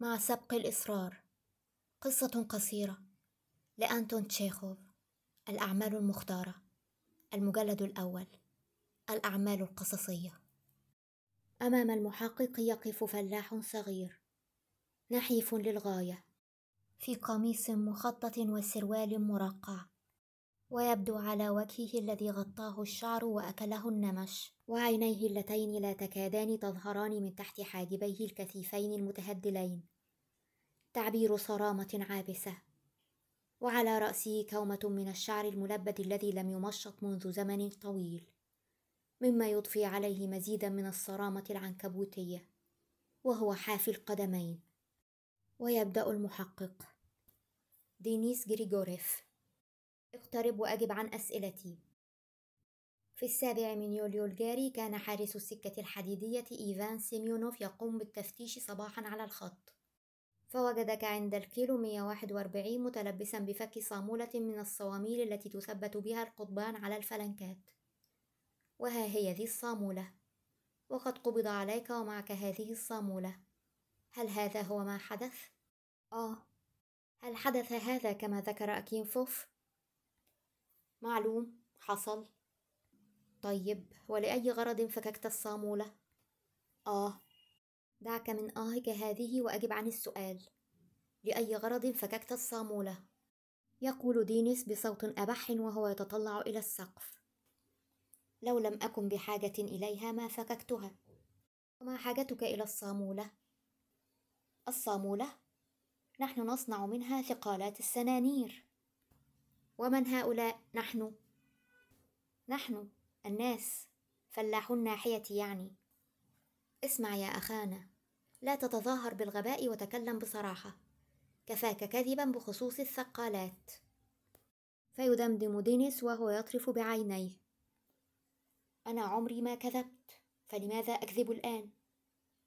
مع سبق الإصرار. قصة قصيرة. لأنتون تشيخوف. الأعمال المختارة. المجلد الأول. الأعمال القصصية. أمام المحقق يقف فلاح صغير. نحيف للغاية. في قميص مخطط وسروال مرقع. ويبدو على وجهه الذي غطاه الشعر وأكله النمش. وعينيه اللتين لا تكادان تظهران من تحت حاجبيه الكثيفين المتهدلين. تعبير صرامة عابسة. وعلى رأسه كومة من الشعر الملبد الذي لم يمشط منذ زمن طويل. مما يضفي عليه مزيدا من الصرامة العنكبوتية. وهو حافي القدمين. ويبدأ المحقق. دينيس جريجوريف اقترب وأجب عن أسئلتي. في السابع من يوليو الجاري كان حارس السكة الحديدية إيفان سيميونوف يقوم بالتفتيش صباحا على الخط. فوجدك عند الكيلو 141 متلبسا بفك صامولة من الصواميل التي تثبت بها القضبان على الفلنكات. وها هي ذي الصامولة. وقد قبض عليك ومعك هذه الصامولة. هل هذا هو ما حدث؟ آه. هل حدث هذا كما ذكر أكينفوف؟ معلوم. حصل. طيب ولأي غرض فككت الصامولة؟ آه دعك من آهك هذه وأجب عن السؤال لأي غرض فككت الصامولة؟ يقول دينيس بصوت أبح وهو يتطلع إلى السقف لو لم أكن بحاجة إليها ما فككتها وما حاجتك إلى الصامولة؟ الصامولة؟ نحن نصنع منها ثقالات السنانير ومن هؤلاء نحن نحن الناس فلاحو الناحية يعني. اسمع يا أخانا لا تتظاهر بالغباء وتكلم بصراحة. كفاك كذبا بخصوص الثقالات. فيدمدم دينيس وهو يطرف بعينيه. أنا عمري ما كذبت فلماذا أكذب الآن؟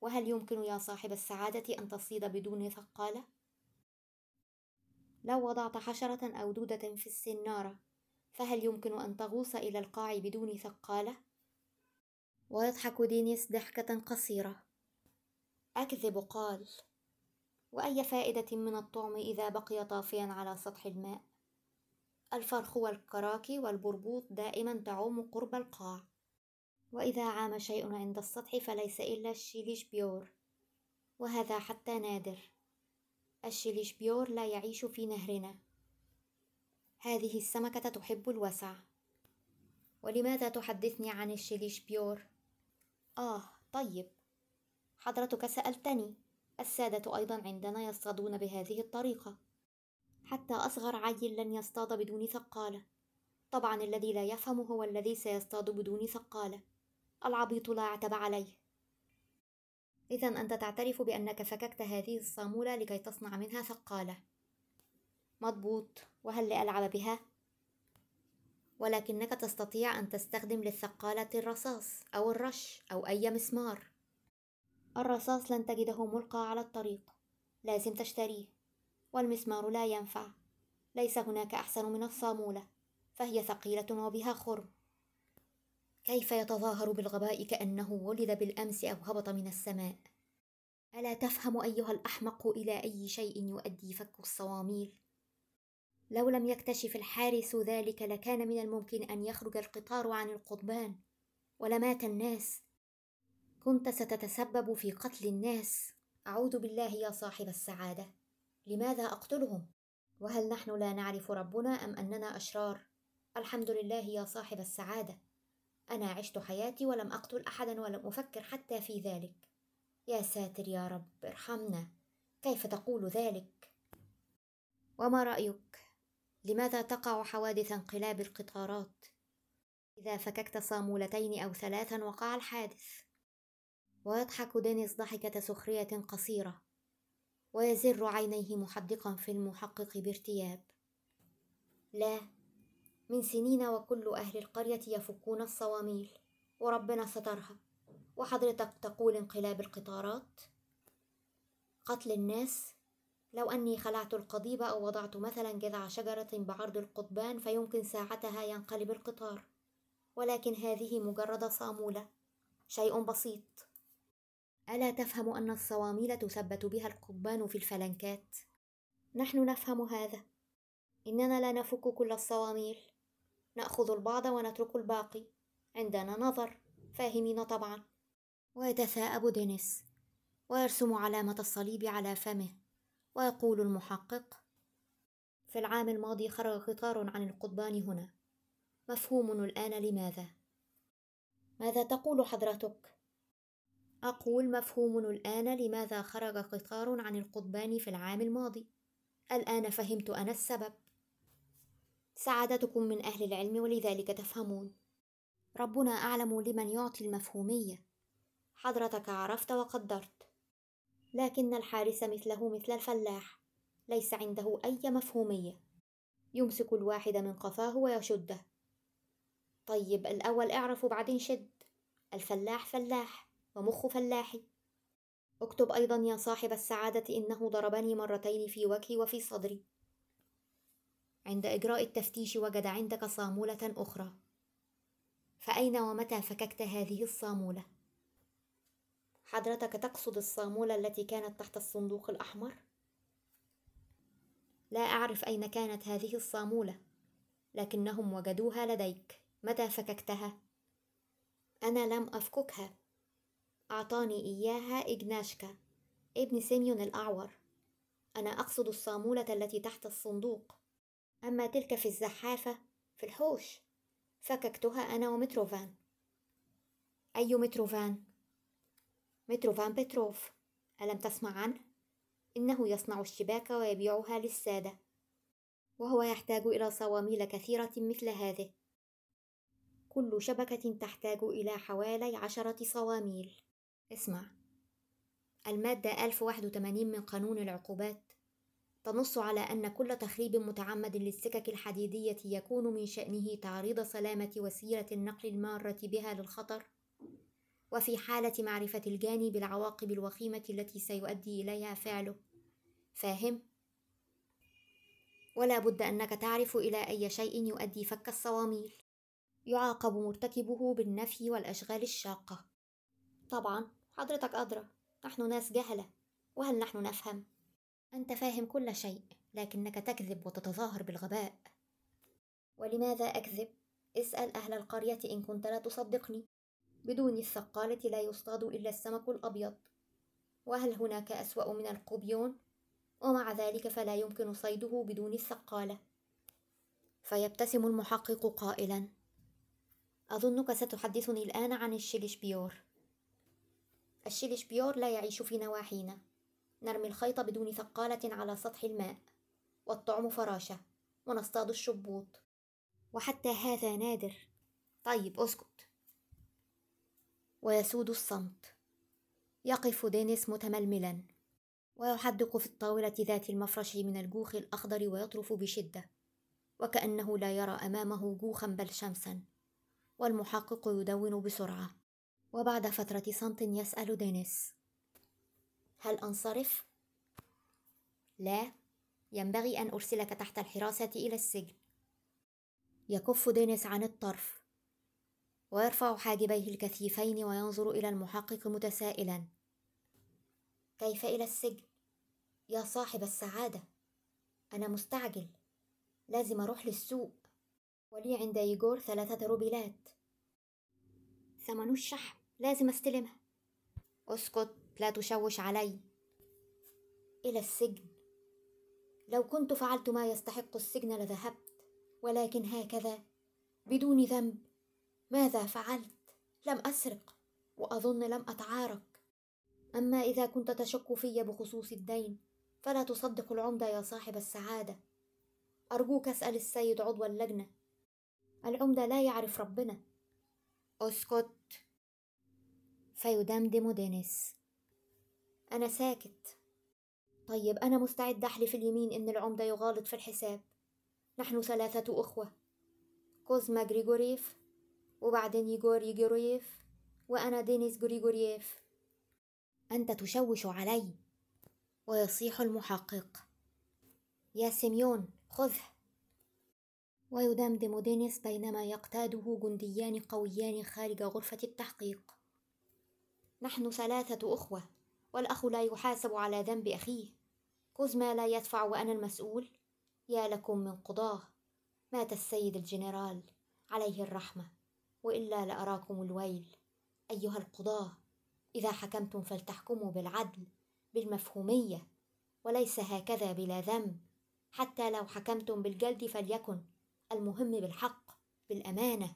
وهل يمكن يا صاحب السعادة أن تصيد بدون ثقالة؟ لو وضعت حشرة أو دودة في السنارة فهل يمكن أن تغوص إلى القاع بدون ثقالة؟ ويضحك دينيس ضحكة قصيرة. أكذب قال. وأي فائدة من الطعم إذا بقي طافيا على سطح الماء؟ الفرخ والكراكي والبربوط دائما تعوم قرب القاع. وإذا عام شيء عند السطح فليس إلا الشيليش بيور. وهذا حتى نادر. الشيليشبيور لا يعيش في نهرنا. هذه السمكة تحب الوسع. ولماذا تحدثني عن الشيليشبيور؟ آه طيب. حضرتك سألتني. السادة أيضا عندنا يصطادون بهذه الطريقة. حتى أصغر عيل لن يصطاد بدون ثقالة. طبعا الذي لا يفهم هو الذي سيصطاد بدون ثقالة. العبيط لا عتب عليه. إذا أنت تعترف بأنك فككت هذه الصامولة لكي تصنع منها ثقالة. مضبوط. وهل لألعب بها؟ ولكنك تستطيع أن تستخدم للثقالة الرصاص أو الرش أو أي مسمار. الرصاص لن تجده ملقى على الطريق. لازم تشتريه. والمسمار لا ينفع. ليس هناك أحسن من الصامولة. فهي ثقيلة وبها خرم. كيف يتظاهر بالغباء كأنه ولد بالأمس أو هبط من السماء؟ ألا تفهم أيها الأحمق إلى أي شيء يؤدي فك الصواميل؟ لو لم يكتشف الحارس ذلك لكان من الممكن أن يخرج القطار عن القضبان ولمات الناس. كنت ستتسبب في قتل الناس. أعوذ بالله يا صاحب السعادة. لماذا أقتلهم؟ وهل نحن لا نعرف ربنا أم أننا أشرار؟ الحمد لله يا صاحب السعادة. أنا عشت حياتي ولم أقتل أحدا ولم أفكر حتى في ذلك. يا ساتر يا رب ارحمنا. كيف تقول ذلك؟ وما رأيك؟ لماذا تقع حوادث انقلاب القطارات؟ إذا فككت صامولتين أو ثلاثا وقع الحادث. ويضحك دينيس ضحكة سخرية قصيرة. ويزر عينيه محدقا في المحقق بارتياب. لا من سنين وكل أهل القرية يفكون الصواميل. وربنا سترها. وحضرتك تقول انقلاب القطارات؟ قتل الناس لو أني خلعت القضيب أو وضعت مثلا جذع شجرة بعرض القضبان فيمكن ساعتها ينقلب القطار. ولكن هذه مجرد صامولة. شيء بسيط. ألا تفهم أن الصواميل تثبت بها القضبان في الفلنكات؟ نحن نفهم هذا. إننا لا نفك كل الصواميل. نأخذ البعض ونترك الباقي. عندنا نظر. فاهمين طبعا. ويتثاءب دينيس. ويرسم علامة الصليب على فمه. ويقول المحقق في العام الماضي خرج قطار عن القضبان هنا. مفهوم الآن لماذا؟ ماذا تقول حضرتك؟ أقول مفهوم الآن لماذا خرج قطار عن القضبان في العام الماضي. الآن فهمت أنا السبب. سعادتكم من أهل العلم ولذلك تفهمون. ربنا أعلم لمن يعطي المفهومية. حضرتك عرفت وقدرت. لكن الحارس مثله مثل الفلاح. ليس عنده أي مفهومية. يمسك الواحد من قفاه ويشده. طيب الأول اعرف وبعدين شد. الفلاح فلاح ومخ فلاحي اكتب أيضا يا صاحب السعادة إنه ضربني مرتين في وجهي وفي صدري. عند إجراء التفتيش وجد عندك صامولة أخرى. فأين ومتى فككت هذه الصامولة؟ حضرتك تقصد الصامولة التي كانت تحت الصندوق الأحمر؟ لا أعرف أين كانت هذه الصامولة لكنهم وجدوها لديك متى فككتها؟ أنا لم أفككها أعطاني إياها إجناشكا ابن سيميون الأعور أنا أقصد الصامولة التي تحت الصندوق أما تلك في الزحافة في الحوش فككتها أنا ومتروفان أي متروفان؟ متروفان بتروف ألم تسمع عنه؟ إنه يصنع الشباك ويبيعها للسادة. وهو يحتاج إلى صواميل كثيرة مثل هذه. كل شبكة تحتاج إلى حوالي عشرة صواميل. اسمع. المادة 1081 من قانون العقوبات. تنص على أن كل تخريب متعمد للسكك الحديدية يكون من شأنه تعريض سلامة وسيلة النقل المارة بها للخطر. وفي حالة معرفة الجاني بالعواقب الوخيمة التي سيؤدي إليها فعله فاهم؟ ولا بد أنك تعرف إلى أي شيء يؤدي فك الصواميل يعاقب مرتكبه بالنفي والأشغال الشاقة طبعا حضرتك أدرى نحن ناس جهلة وهل نحن نفهم؟ أنت فاهم كل شيء لكنك تكذب وتتظاهر بالغباء ولماذا أكذب؟ اسأل أهل القرية إن كنت لا تصدقني بدون الثقالة لا يصطاد إلا السمك الأبيض. وهل هناك أسوأ من القبيون؟ ومع ذلك فلا يمكن صيده بدون الثقالة. فيبتسم المحقق قائلا. أظنك ستحدثني الآن عن الشيلشبيور الشيلشبيور لا يعيش في نواحينا. نرمي الخيط بدون ثقالة على سطح الماء. والطعم فراشة. ونصطاد الشبوط. وحتى هذا نادر. طيب اسكت. ويسود الصمت. يقف دينيس متململا ويحدق في الطاولة ذات المفرش من الجوخ الأخضر ويطرف بشدة وكأنه لا يرى أمامه جوخا بل شمسا والمحقق يدون بسرعة. وبعد فترة صمت يسأل دينيس هل أنصرف؟ لا ينبغي أن أرسلك تحت الحراسة إلى السجن. يكف دينيس عن الطرف. ويرفع حاجبيه الكثيفين وينظر إلى المحقق متسائلا. كيف إلى السجن؟ يا صاحب السعادة أنا مستعجل. لازم أروح للسوق. ولي عند إيجور ثلاثة روبيلات. ثمن الشحم لازم استلمها أسكت لا تشوش علي. إلى السجن. لو كنت فعلت ما يستحق السجن لذهبت. ولكن هكذا بدون ذنب. ماذا فعلت؟ لم أسرق وأظن لم أتعارك. أما إذا كنت تشك في بخصوص الدين فلا تصدق العمده يا صاحب السعادة. أرجوك اسأل السيد عضو اللجنة. العمده لا يعرف ربنا. أسكت. فيدمدم دينيس. أنا ساكت. طيب أنا مستعد أحلف اليمين إن العمدة يغالط في الحساب. نحن ثلاثة أخوة. كوزما غريغوريف. وبعدين ييغور ييغوريف وأنا دينيس غريغوريف أنت تشوش علي. ويصيح المحقق. يا سيميون خذه. ويدمدم دينيس بينما يقتاده جنديان قويان خارج غرفة التحقيق. نحن ثلاثة أخوة والأخ لا يحاسب على ذنب أخيه. كوزما لا يدفع وأنا المسؤول. يا لكم من قضاه. مات السيد الجنرال. عليه الرحمة. وإلا لأراكم الويل. أيها القضاة إذا حكمتم فلتحكموا بالعدل بالمفهومية وليس هكذا بلا ذنب. حتى لو حكمتم بالجلد فليكن المهم بالحق بالأمانة.